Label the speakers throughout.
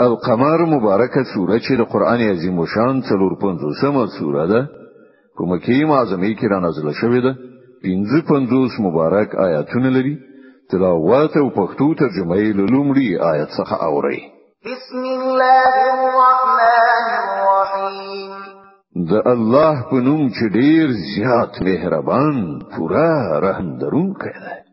Speaker 1: القمر مبارکه سوره چې د قران عظیم او شان 350مه سوره ده په مکه معظمه کې را نازله شوې ده 55 مبارک آیاتونه لري تلاوت او پښتو ترجمه یې لومړی آیت څخه اوري
Speaker 2: بسم الله الرحمن الرحیم
Speaker 1: د الله په نوم چې ډیر زیات مهربان پورا رحم درونکی دی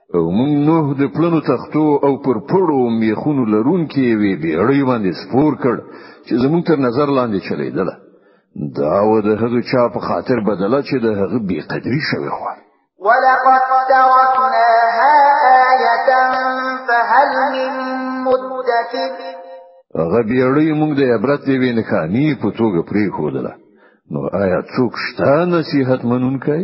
Speaker 1: او
Speaker 2: موږ نوح
Speaker 1: د پلنو تختو او پر پړو میخونو لرونکي وی بیړی باندې سپور کړ چې زموږ تر نظر لاندې چلیدله دا و د هغه چا په خاطر بدله چې د هغه بی قدری شوی خو
Speaker 2: ولقد تركناها آية فهل من مدكر
Speaker 1: هغه بیړی موږ د عبرت دی وینې کانی په توګه پرې خودله نو آیا څوک شته نصیحت منونکای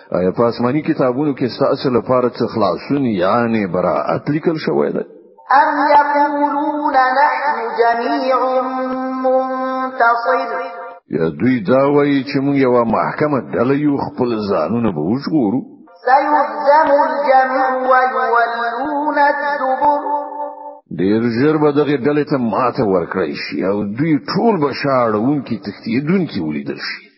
Speaker 1: آیا په آسماني کتابونو کې ستاسو لپاره څه خلاصون یعنی براءت لیکل شوی دی
Speaker 2: ام یقولون نحن جميع منتصر
Speaker 1: یا دوی دا وایي چې موږ یو محکمه ډله یو خپل ځانونه به وژغورو
Speaker 2: سيهزم الجمع ويولون الدبر
Speaker 1: ډیر ژر به دغه ډلې ته ماته ورکړی شي او دوی ټول به شاړونکي تښتیدونکي ولیدل شي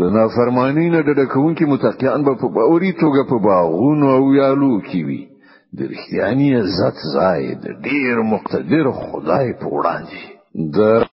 Speaker 1: د نافرمانی نه ډډه کوونکي متقیان به په باوري توګه په باغونو او یالو کې وي د رښتیاني عزت ځای د ډیر مقتدر خدای په وړاندې د